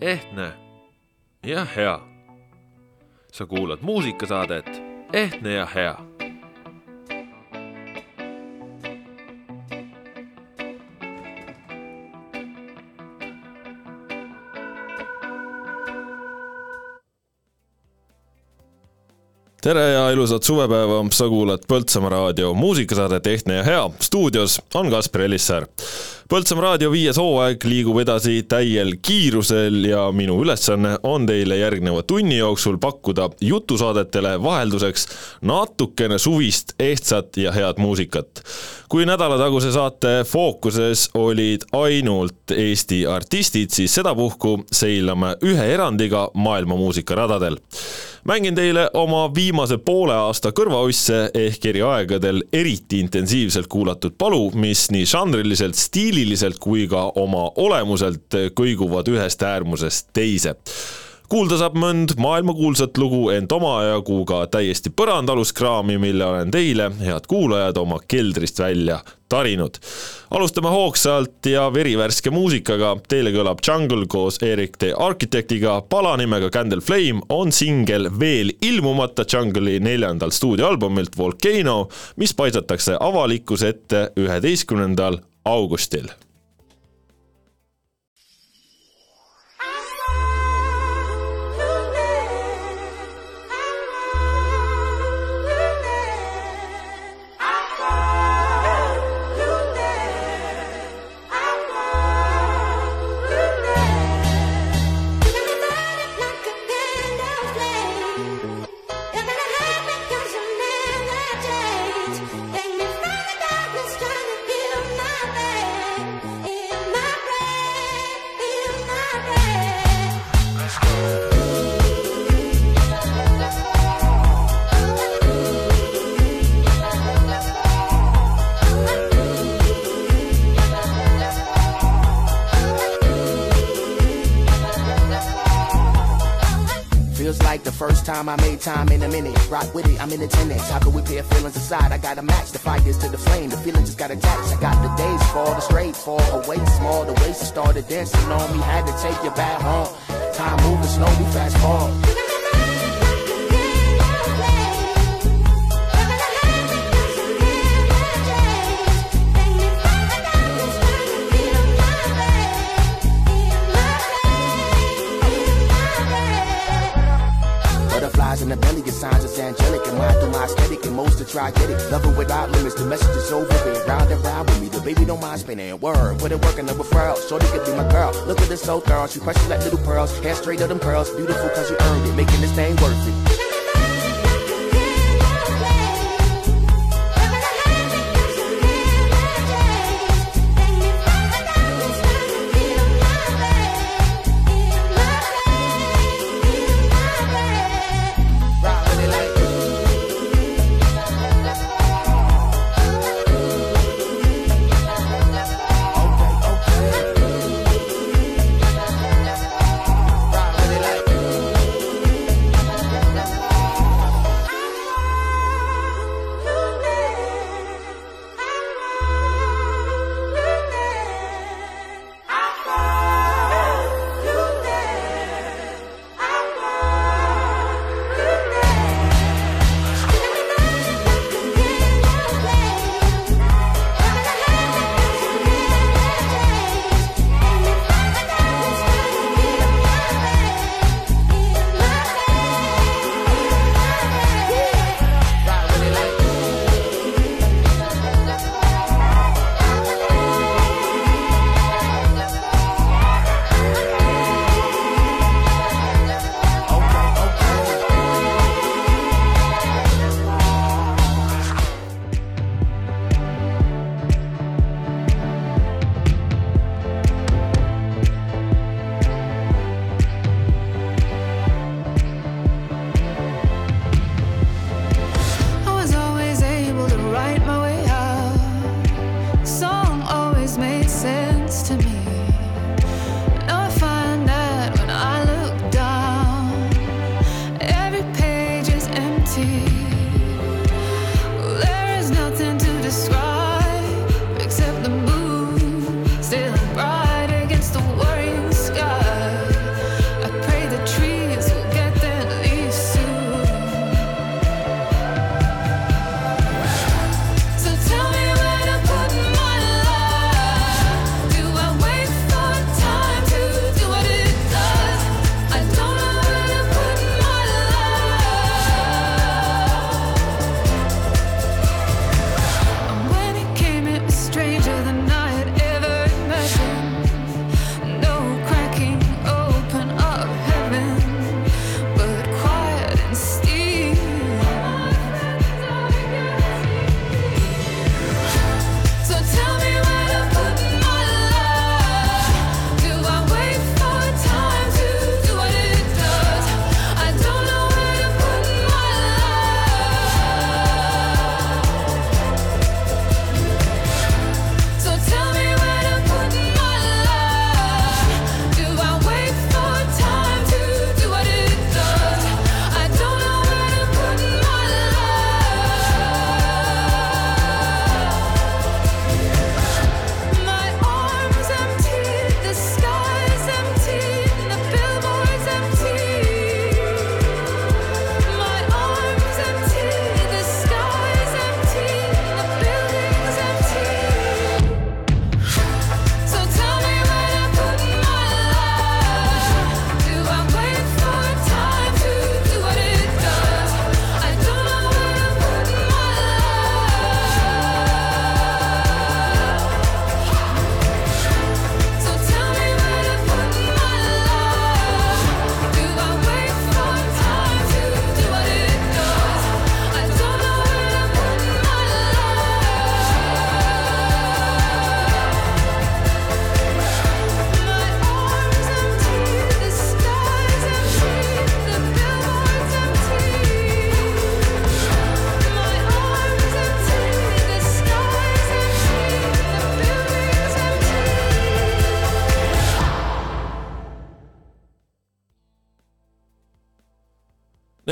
ehtne ja hea. sa kuulad muusikasaadet Ehtne ja hea tere ja ilusat suvepäeva, sa kuulad Põltsamaa raadio muusikasaadet Ehtne ja hea. stuudios on Kaspar Elissaar. Põltsamaa raadio viies hooaeg liigub edasi täiel kiirusel ja minu ülesanne on teile järgneva tunni jooksul pakkuda jutusaadetele vahelduseks natukene suvist, ehtsat ja head muusikat. kui nädalataguse saate fookuses olid ainult Eesti artistid, siis sedapuhku seilame ühe erandiga maailma muusikaradadel mängin teile oma viimase poole aasta kõrvausse ehk eri aegadel eriti intensiivselt kuulatud palu, mis nii žanriliselt, stiililiselt kui ka oma olemuselt kõiguvad ühest äärmusest teise kuulda saab mõnd maailmakuulsat lugu, ent omajagu ka täiesti põrandaalust kraami, mille olen teile, head kuulajad, oma keldrist välja tarinud. alustame hoogsalt ja verivärske muusikaga, teile kõlab Jungle koos Erik the Architectiga, pala nimega Candle Flame on singel veel ilmumata Jungle'i neljandalt stuudioalbumilt Volcano, mis paisatakse avalikkuse ette üheteistkümnendal augustil time I made time in a minute. Rock with it, I'm in attendance. How could we pair feelings aside? I gotta match the fires to the flame. The feeling just got attached. I got the days fall, the straight fall away small. The waist started dancing on me. Had to take you back home. Time moving slowly, fast forward. In the belly, your signs is angelic. And mine through my aesthetic, and most to try get it. Love without limits, the message is over it. Round and round with me, the baby don't mind spinning. Word, put it working over furls. Shorty could be my girl. Look at this so thorough, she precious like little pearls. Hair straight of them pearls, beautiful cause you earned it. Making this thing worth it.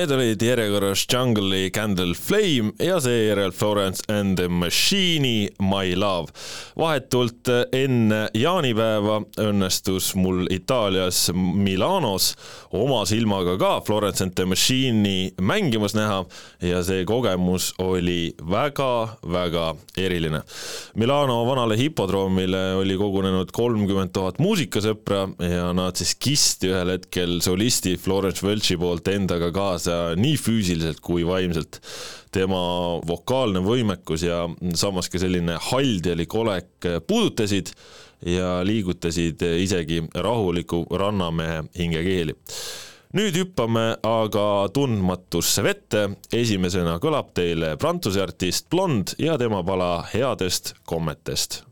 Need olid järjekorras Jungle'i Candle Flame ja seejärel Florence and the Machine'i My Love. vahetult enne jaanipäeva õnnestus mul Itaalias Milanos oma silmaga ka Florence and the Machine'i mängimas näha ja see kogemus oli väga-väga eriline. Milano vanale hipodroomile oli kogunenud kolmkümmend tuhat muusikasõpra ja nad siis kisti ühel hetkel solisti Florence Welchi poolt endaga kaasa nii füüsiliselt kui vaimselt. Tema vokaalne võimekus ja samas ka selline haldjalik olek puudutasid ja liigutasid isegi rahuliku rannamehe hingekeeli. Nüüd hüppame aga tundmatusse vette, esimesena kõlab teile prantsuse artist Blond ja tema pala Headest kommetest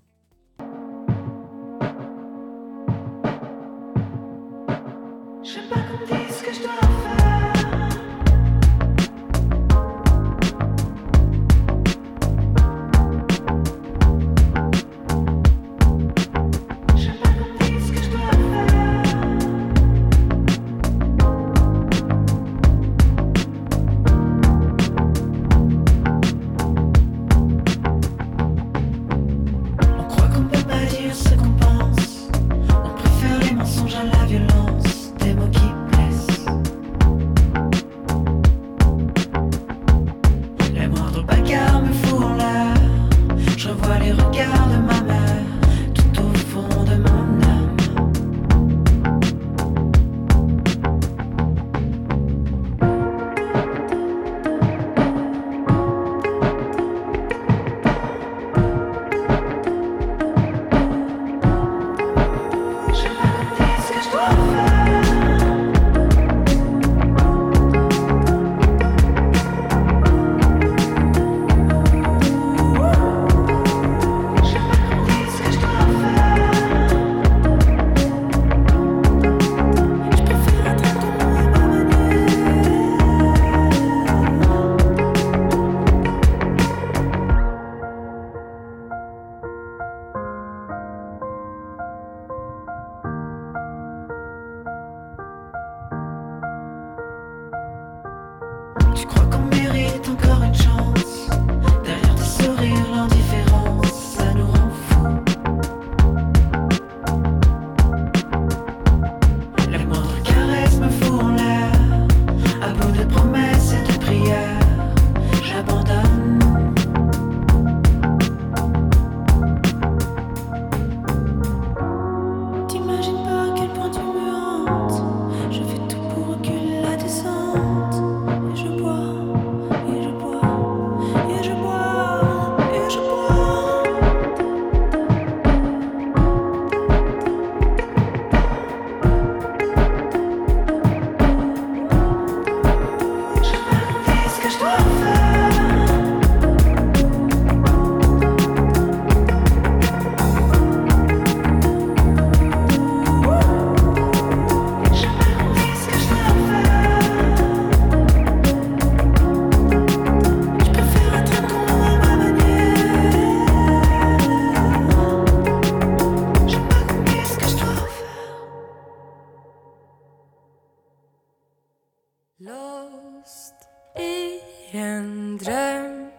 En dröm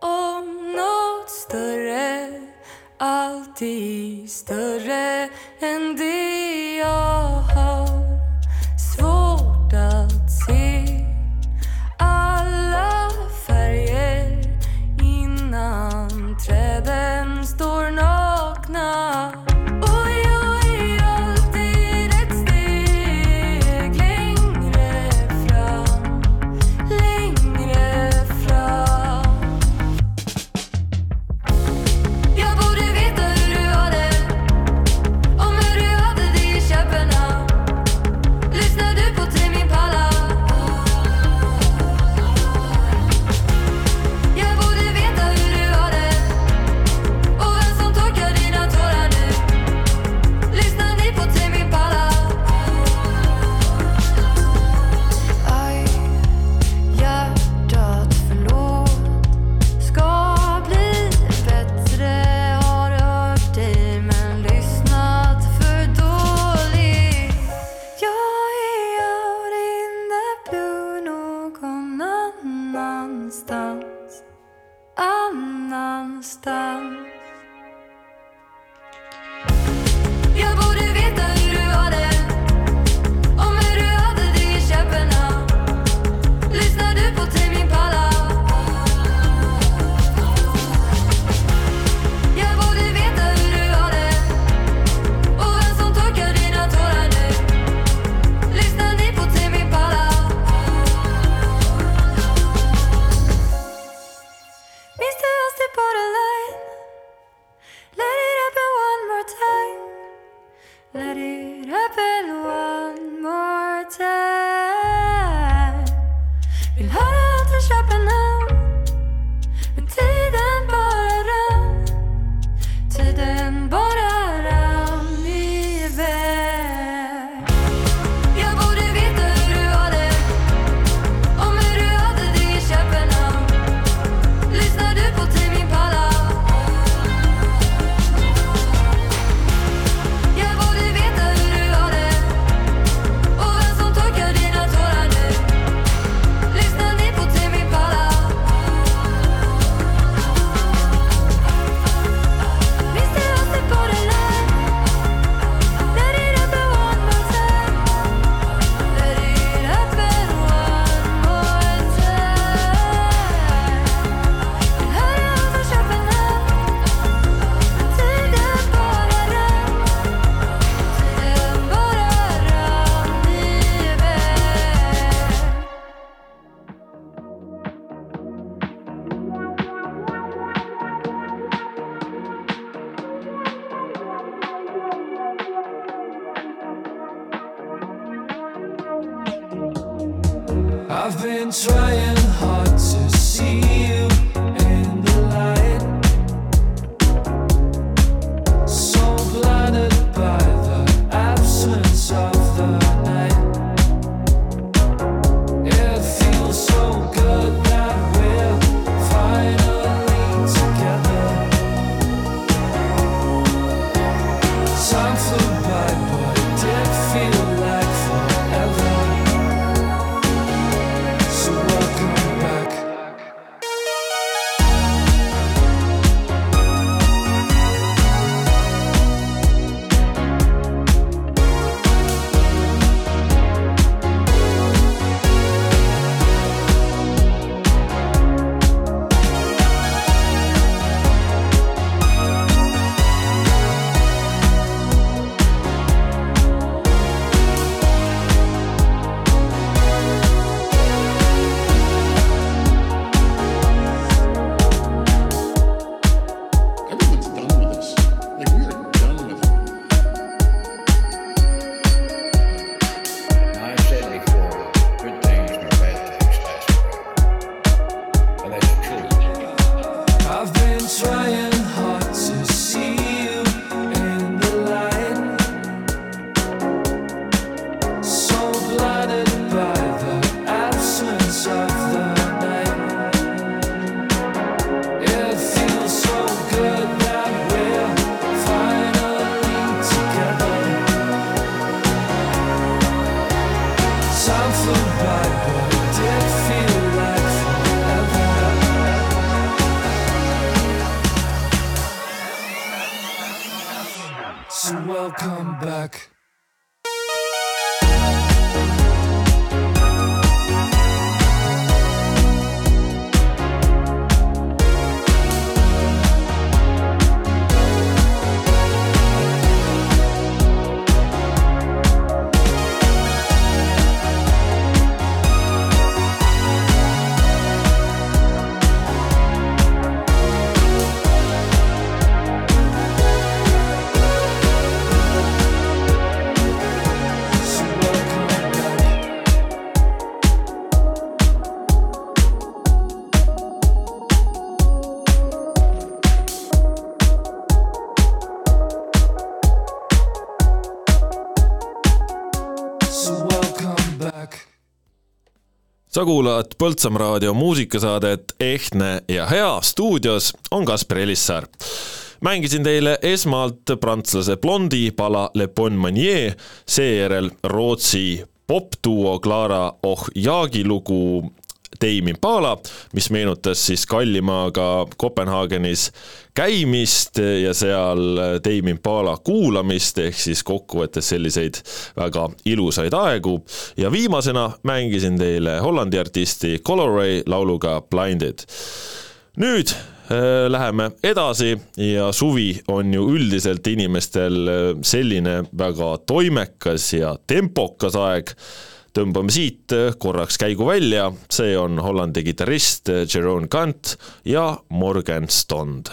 om nåt större, alltid större än det. Let it sa kuulad Põltsamaa raadio muusikasaadet Ehtne ja hea, stuudios on Kaspar Elissaar. mängisin teile esmalt prantslase Blondi pala Le Bon Manier, seejärel Rootsi popduo Clara Ohjagi lugu Tame Impala, mis meenutas siis Kallimaaga Kopenhaagenis käimist ja seal Tame Impala kuulamist, ehk siis kokkuvõttes selliseid väga ilusaid aegu. ja viimasena mängisin teile Hollandi artisti Coloray lauluga Blinded. nüüd äh, läheme edasi ja suvi on ju üldiselt inimestel äh, selline väga toimekas ja tempokas aeg tõmbame siit korraks käigu välja, see on Hollandi kitarrist Jerome Kant ja Morgan Stond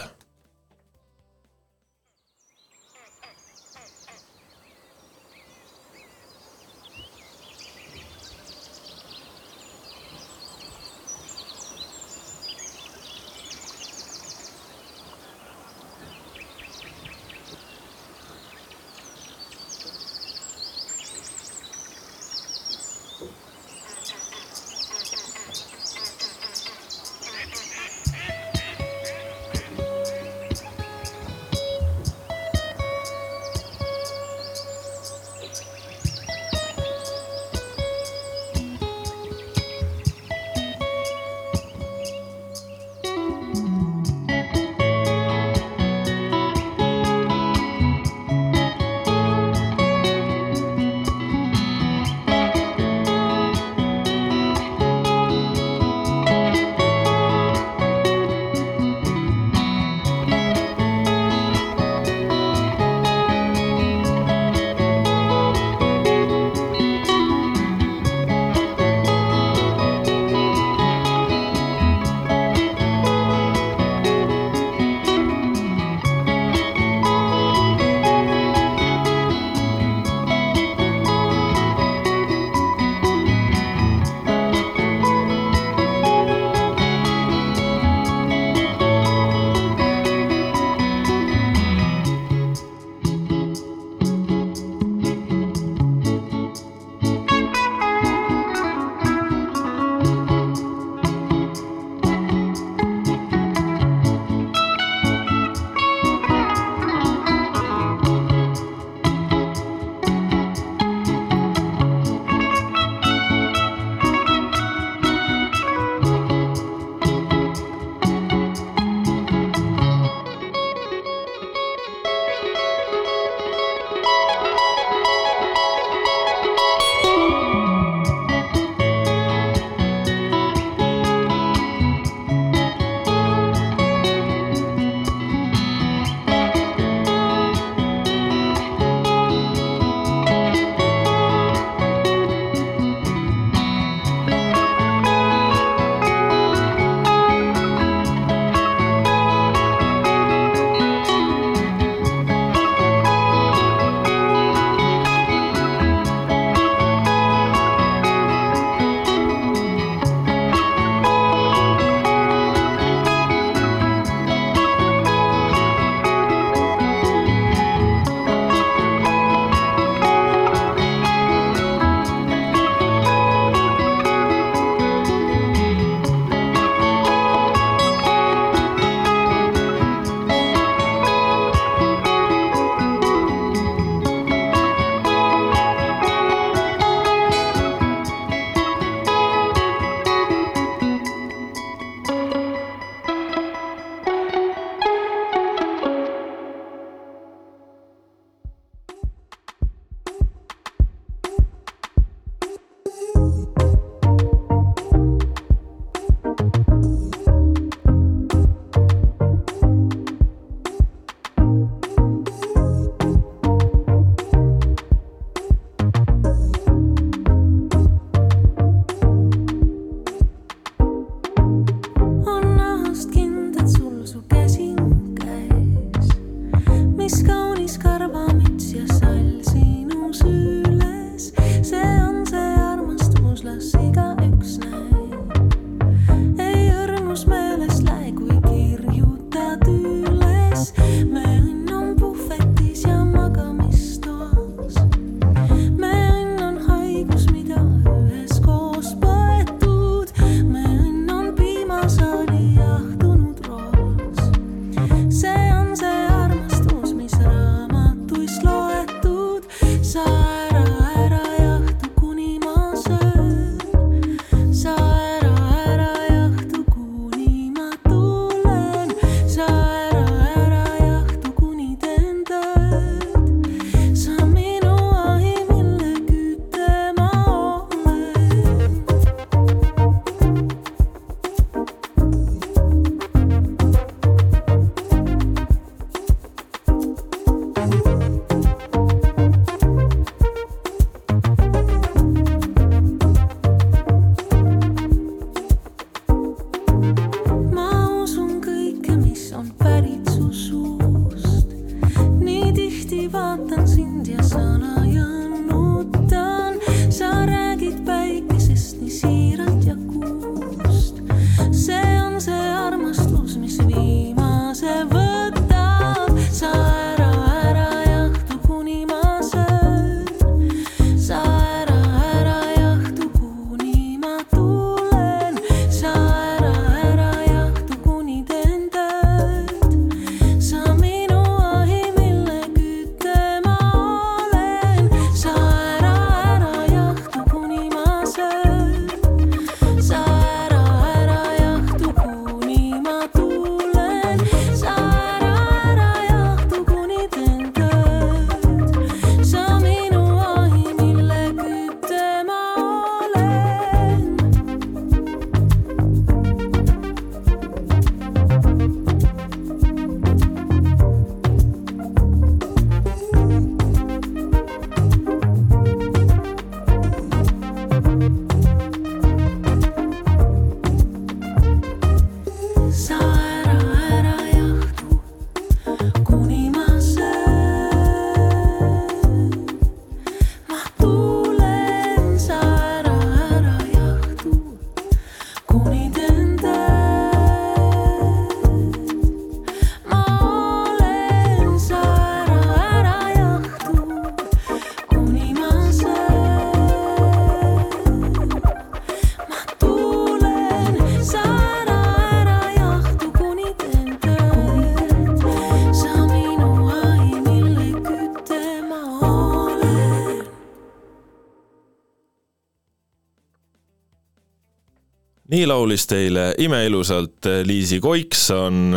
nii laulis teile imeilusalt Liisi Koikson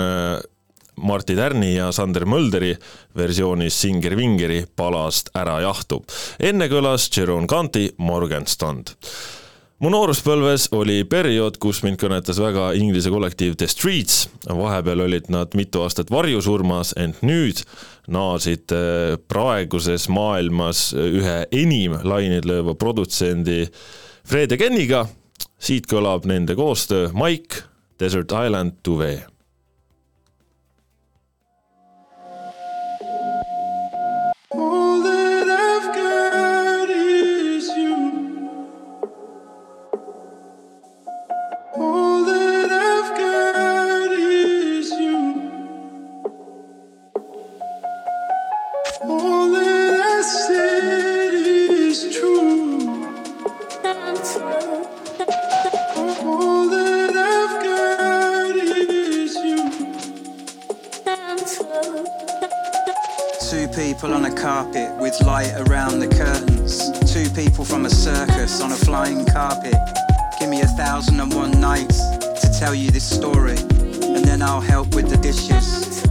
Martti Tärni ja Sander Mölderi versioonis Singer Vingeri palast Ära jahtu. enne kõlas Jerome Canti Morgenstund mu nooruspõlves oli periood, kus mind kõnetas väga inglise kollektiiv The Streets, vahepeal olid nad mitu aastat varjusurmas, ent nüüd naasid äh, praeguses maailmas ühe enim laineid lööva produtsendi Fred ja Kenniga. Siit kõlab nende koostöö Mike, Desert Island Duvet people on a carpet with light around the curtains. Two people from a circus on a flying carpet. Give me a thousand and one nights to tell you this story, and then I'll help with the dishes.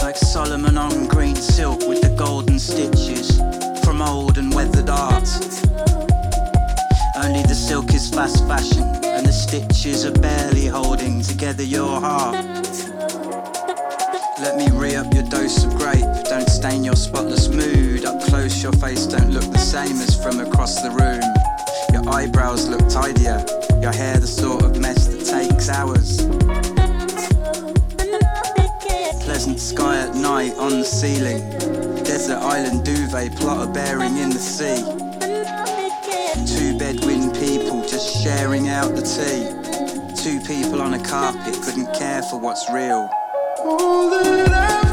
Like Solomon on green silk with the golden stitches from old and weathered art. Only the silk is fast fashion, and the stitches are barely holding together your heart. Re up your dose of grape. Don't stain your spotless mood. Up close, your face don't look the same as from across the room. Your eyebrows look tidier. Your hair the sort of mess that takes hours. Pleasant sky at night on the ceiling. Desert island duvet plotter bearing in the sea. Two bedouin people just sharing out the tea. Two people on a carpet couldn't care for what's real. All that I've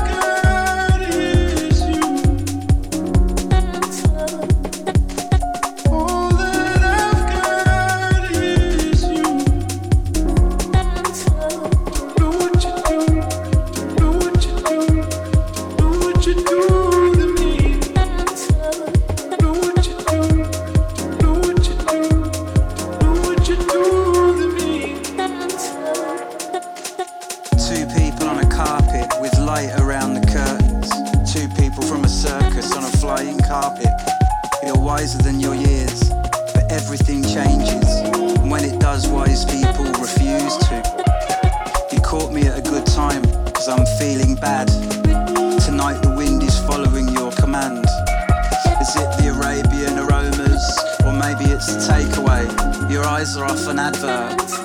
the takeaway? Your eyes are off an advert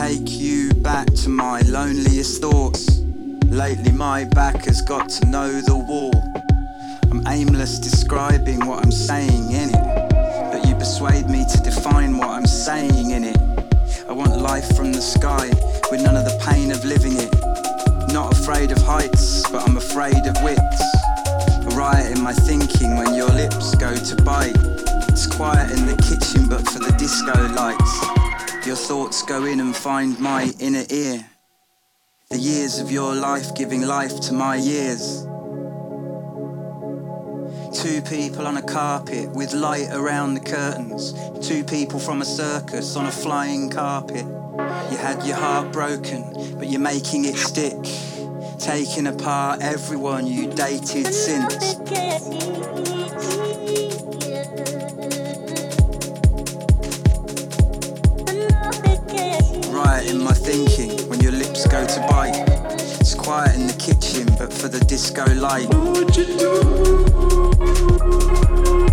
take you back to my loneliest thoughts. Lately, my back has got to know the wall. I'm aimless describing what I'm saying in it, but you persuade me to define what I'm saying in it. I want life from the sky with none of the pain of living it. Not afraid of heights, but I'm afraid of wits. A riot in my thinking when your lips go to bite. It's quiet in the kitchen, but for the disco lights. Your thoughts go in and find my inner ear. The years of your life giving life to my years. Two people on a carpet with light around the curtains. Two people from a circus on a flying carpet. You had your heart broken, but you're making it stick. Taking apart everyone you dated since. Right in my thinking when your lips go to bite. It's quiet in the kitchen, but for the disco light. What you do?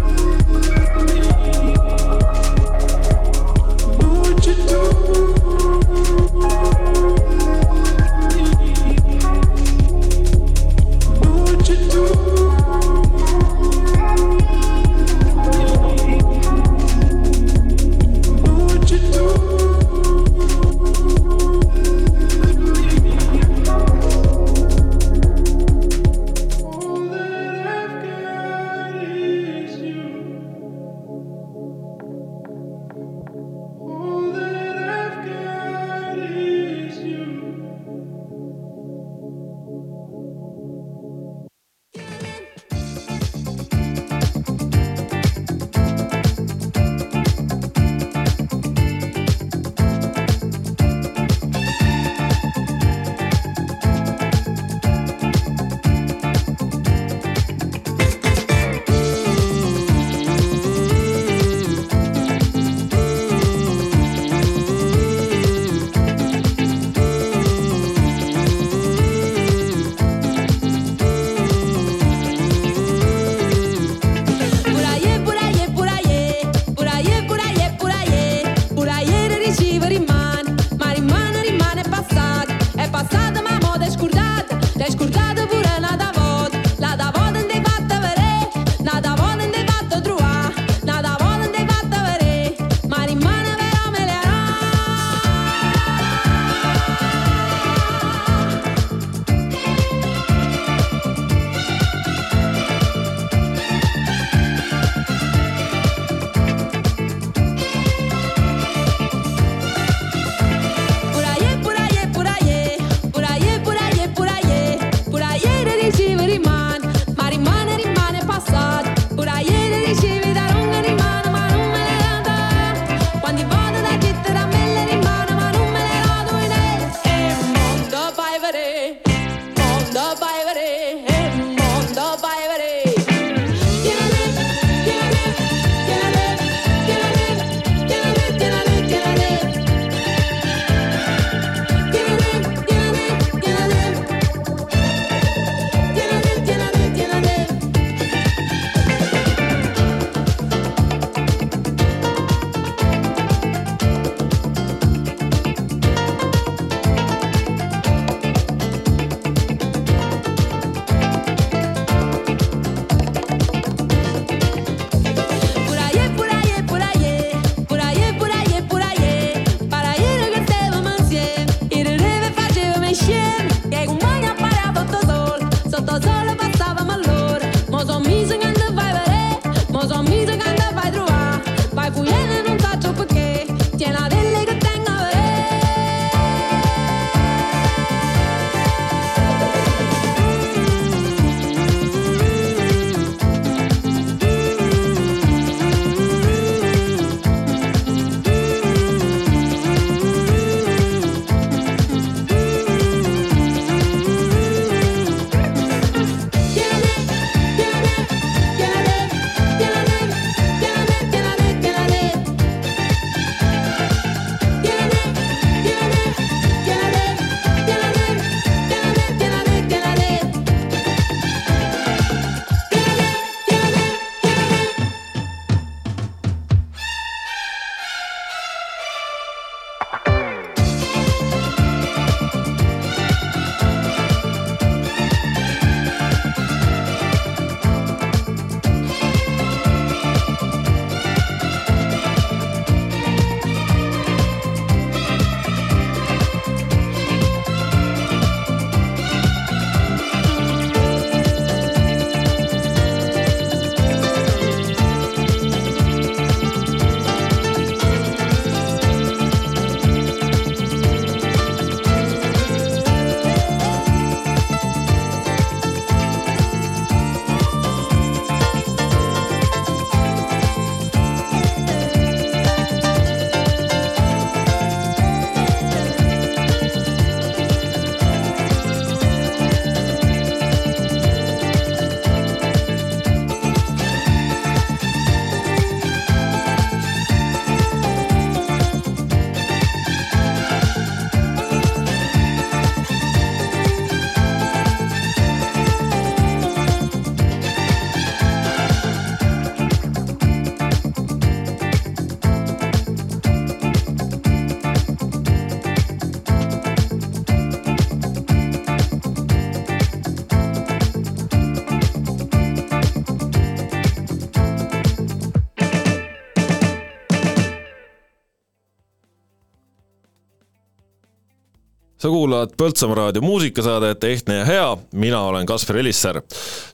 Kuulad Põltsamaa raadio muusikasaadet Ehtne ja hea, mina olen Kaspar Elisser.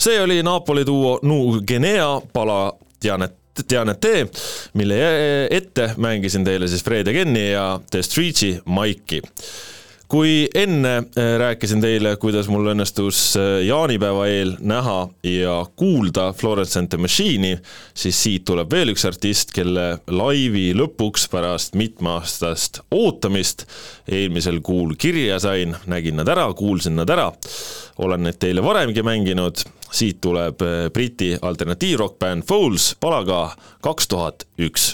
see oli Napoli duo Nu Genea pala Janet Teanete, mille ette mängisin teile siis Fred Ageni ja The Streetsi Maiki kui enne äh, rääkisin teile, kuidas mul õnnestus äh, jaanipäeva eel näha ja kuulda Florence and the Machine'i, siis siit tuleb veel üks artist, kelle laivi lõpuks pärast mitmeaastast ootamist eelmisel kuul kirja sain, nägin nad ära, kuulsin nad ära, olen neid teile varemgi mänginud, siit tuleb äh, Briti alternatiivrokkbänd Foles palaga kaks tuhat üks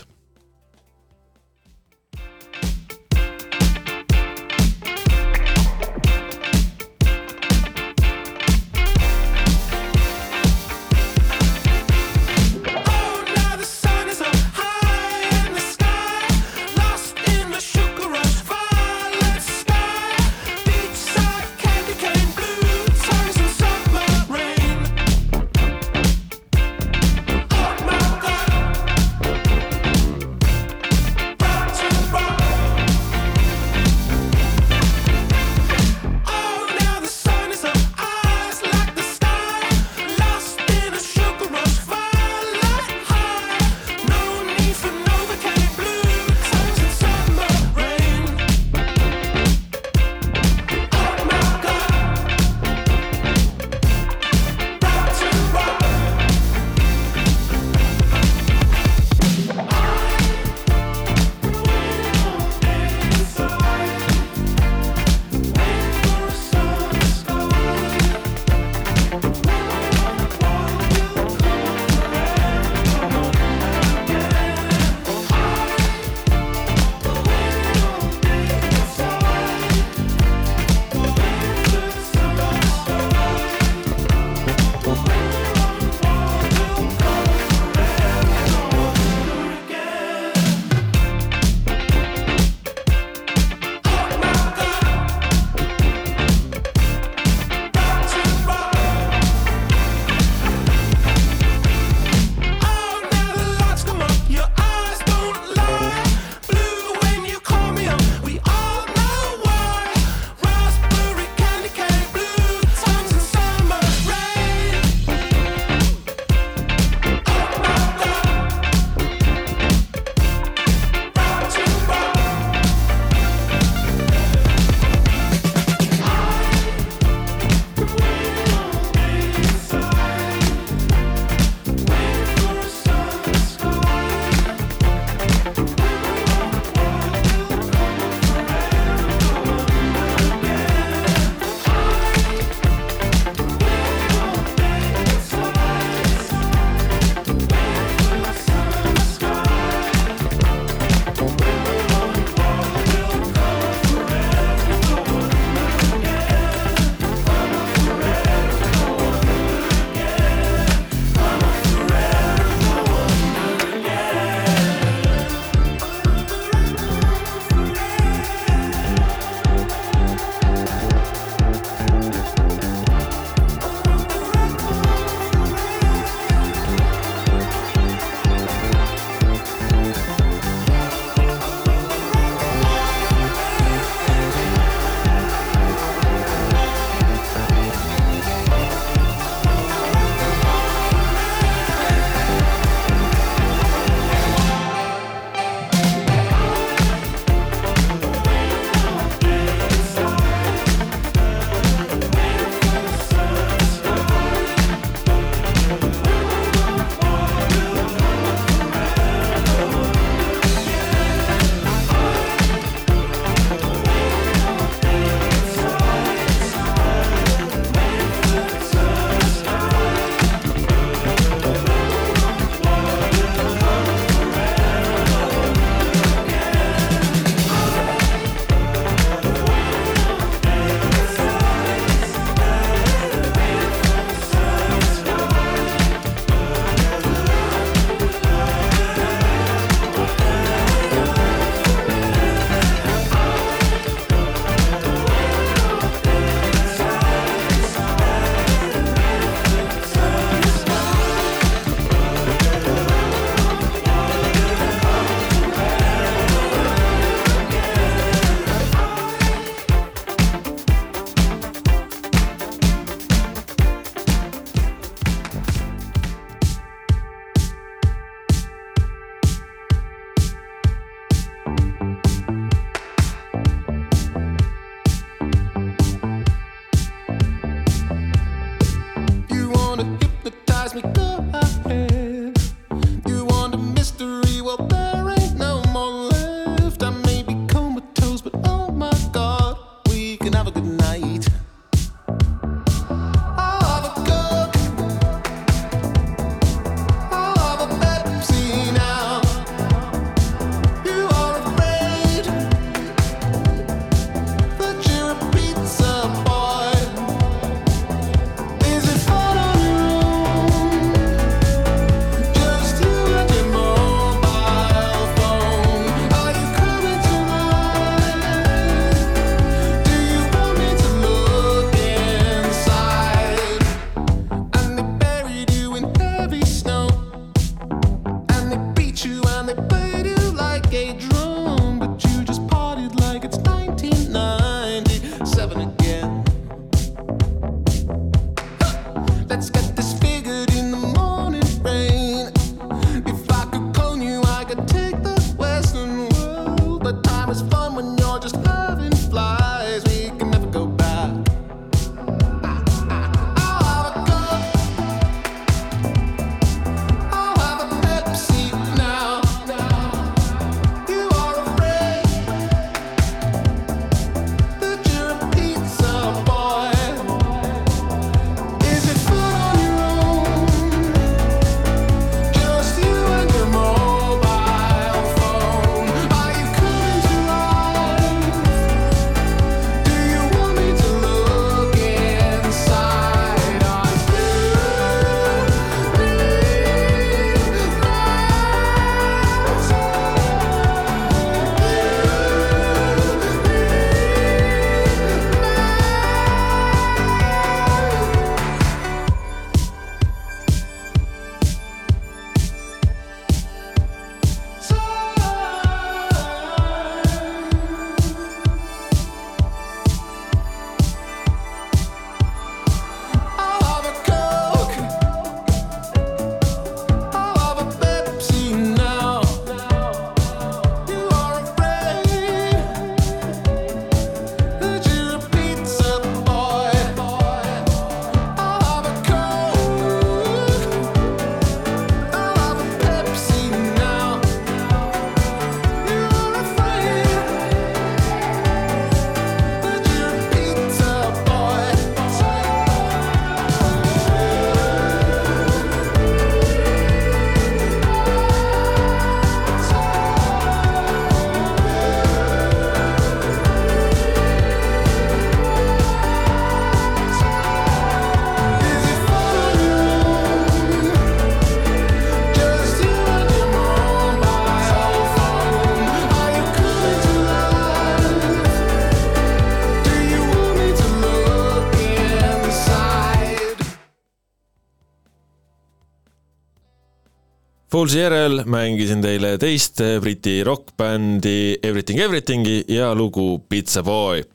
Fallsi järel mängisin teile teist Briti rokkbändi Everything Everythingi ja lugu Pizza Boy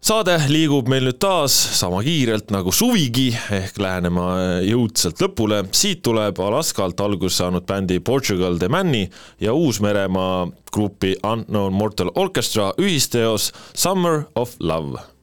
saade liigub meil nüüd taas sama kiirelt nagu suvigi ehk lähenema jõudsalt lõpule. siit tuleb Alaskalt alguse saanud bändi Portugal The Man'i ja Uus-Meremaa grupi Unknown Mortal Orchestra ühisteos Summer of Love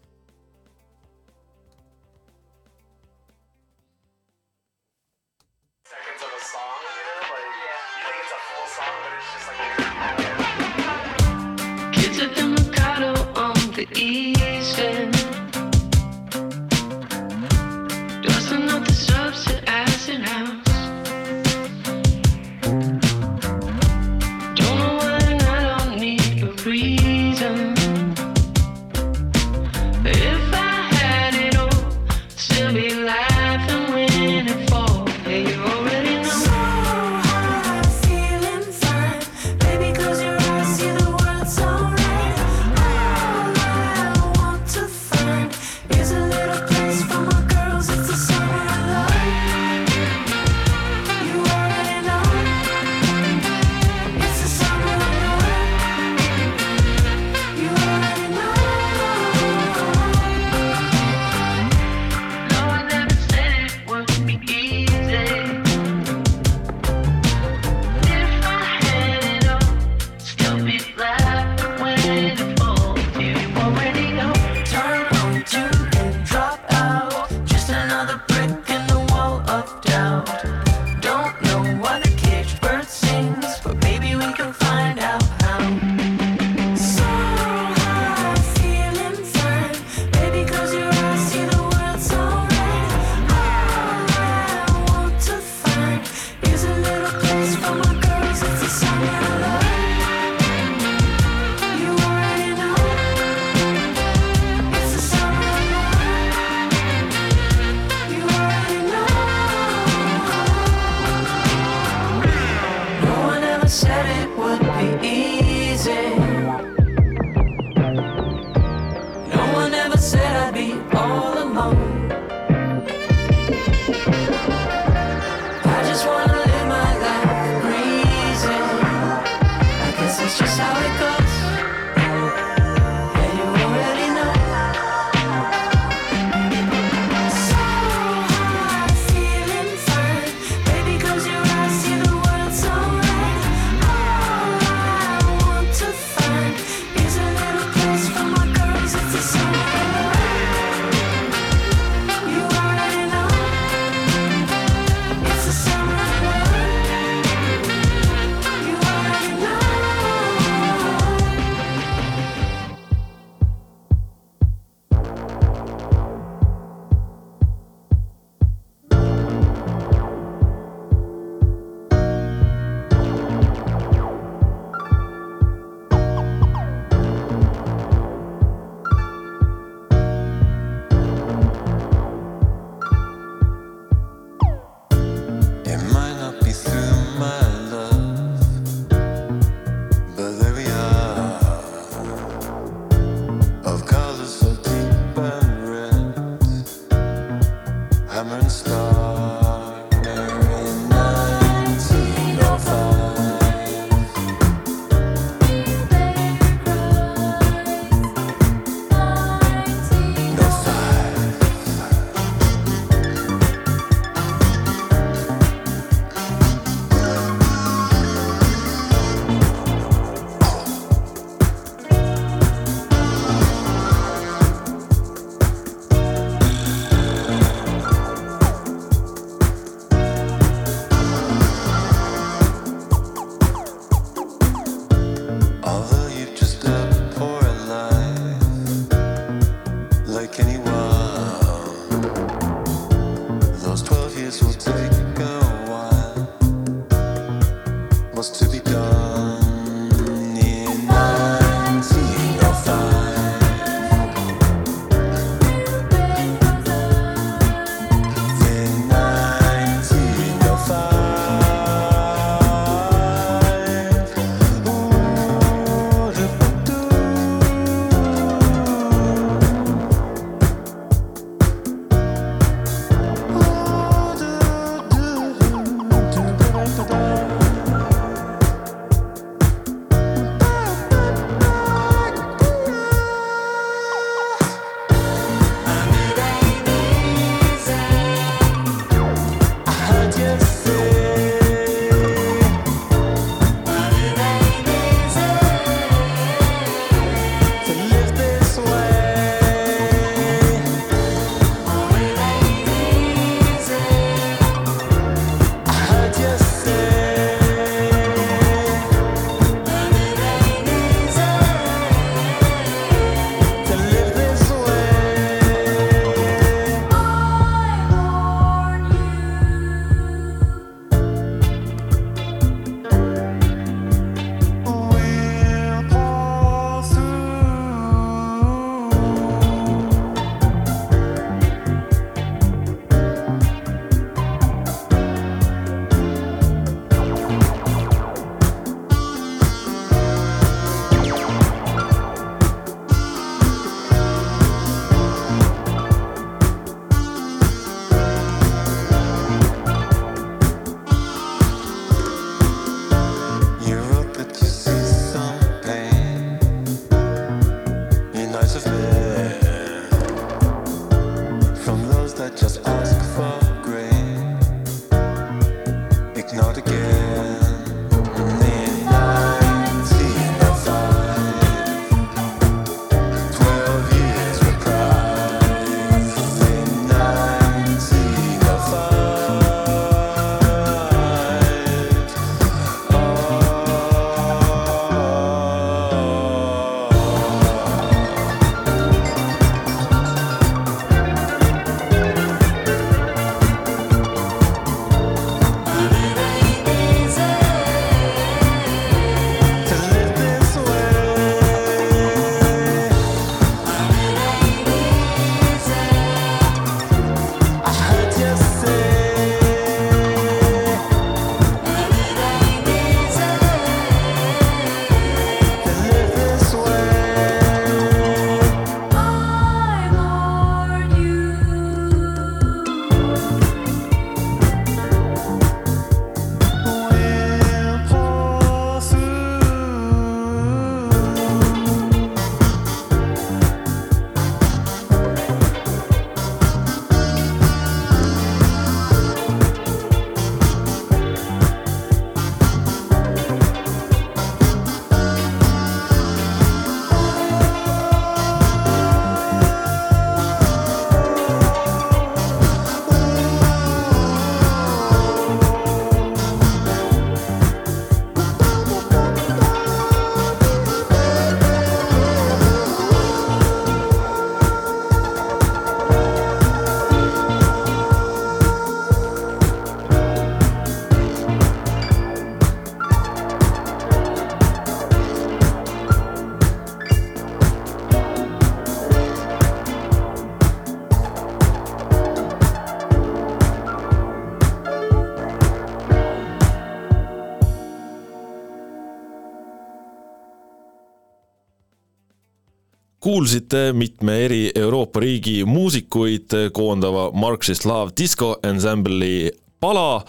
kuulsite mitme eri Euroopa riigi muusikuid koondava Marxist Love Disco Ensemble'i pala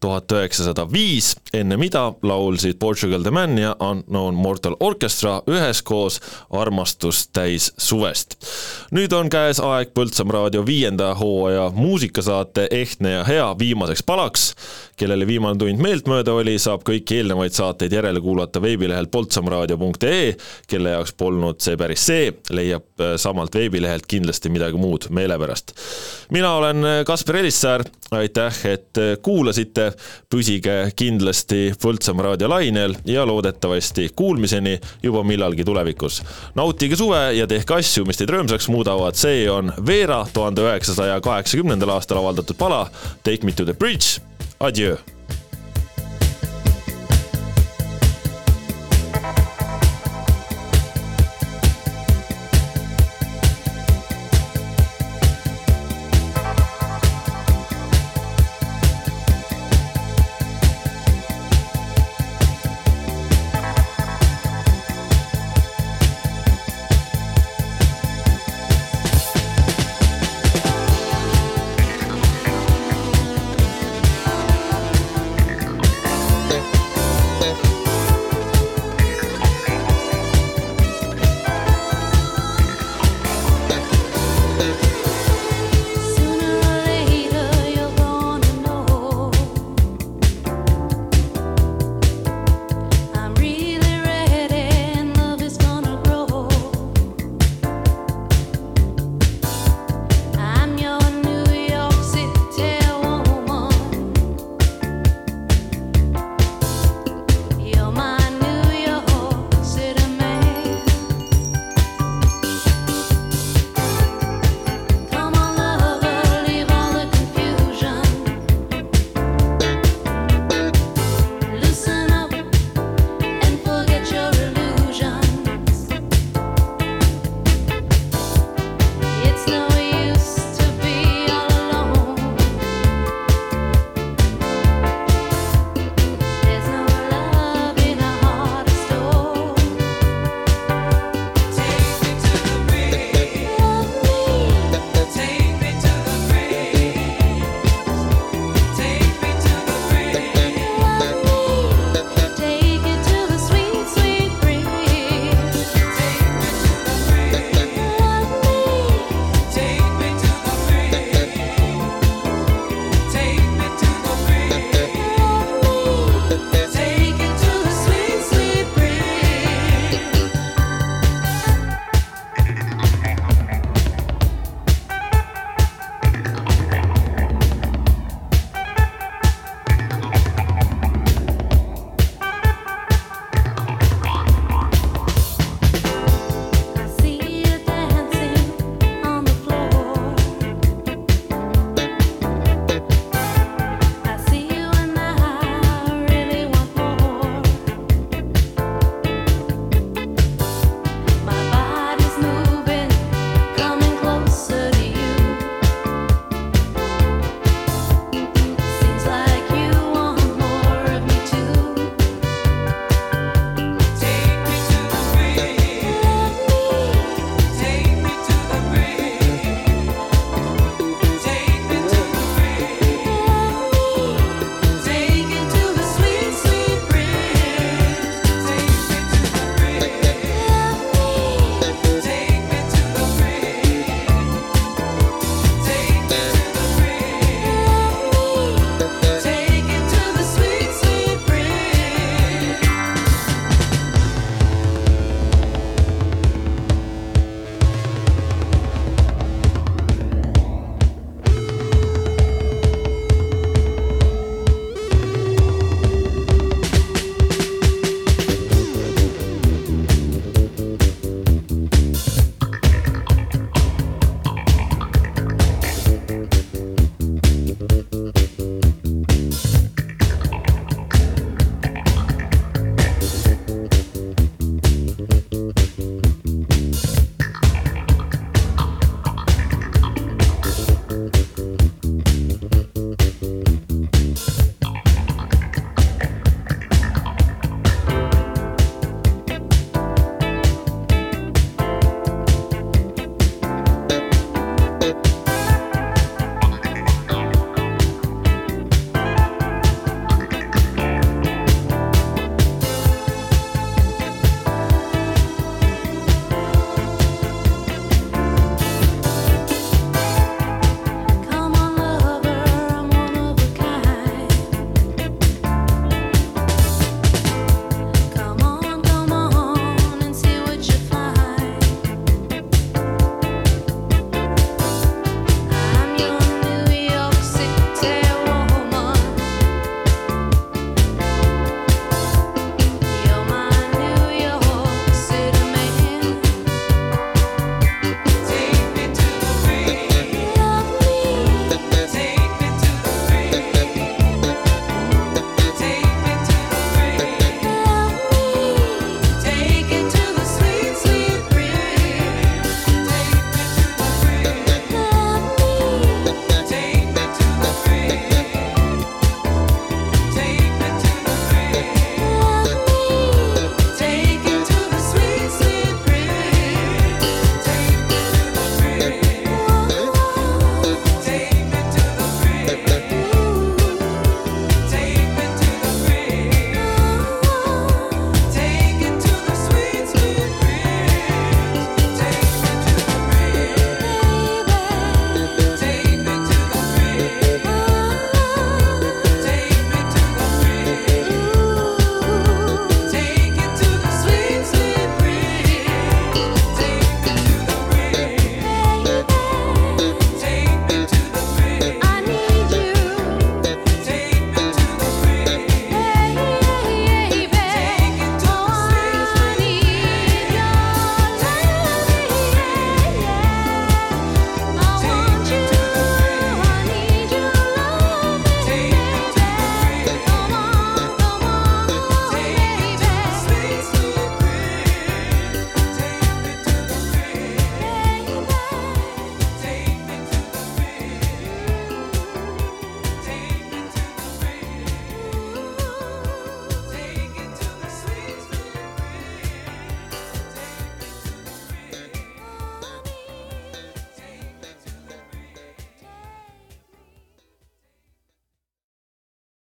tuhat üheksasada viis, enne mida laulsid Portugal the Man ja Unknown Mortal Orchestra üheskoos Armastust täis suvest. nüüd on käes aeg Põltsamaa raadio viienda hooaja muusikasaate Ehtne ja hea viimaseks palaks kellele viimane tund meeltmööda oli, saab kõiki eelnevaid saateid järele kuulata veebilehel poltsamraadio.ee, kelle jaoks polnud see päris see, leiab äh, samalt veebilehelt kindlasti midagi muud meele pärast. mina olen äh, Kaspar Elissäär, aitäh, et äh, kuulasite, püsige kindlasti Põltsamaa raadio lainel ja loodetavasti kuulmiseni juba millalgi tulevikus. nautige suve ja tehke asju, mis teid rõõmsaks muudavad, see on Veera tuhande üheksasaja kaheksakümnendal aastal avaldatud pala Take me to the bridge. Adieu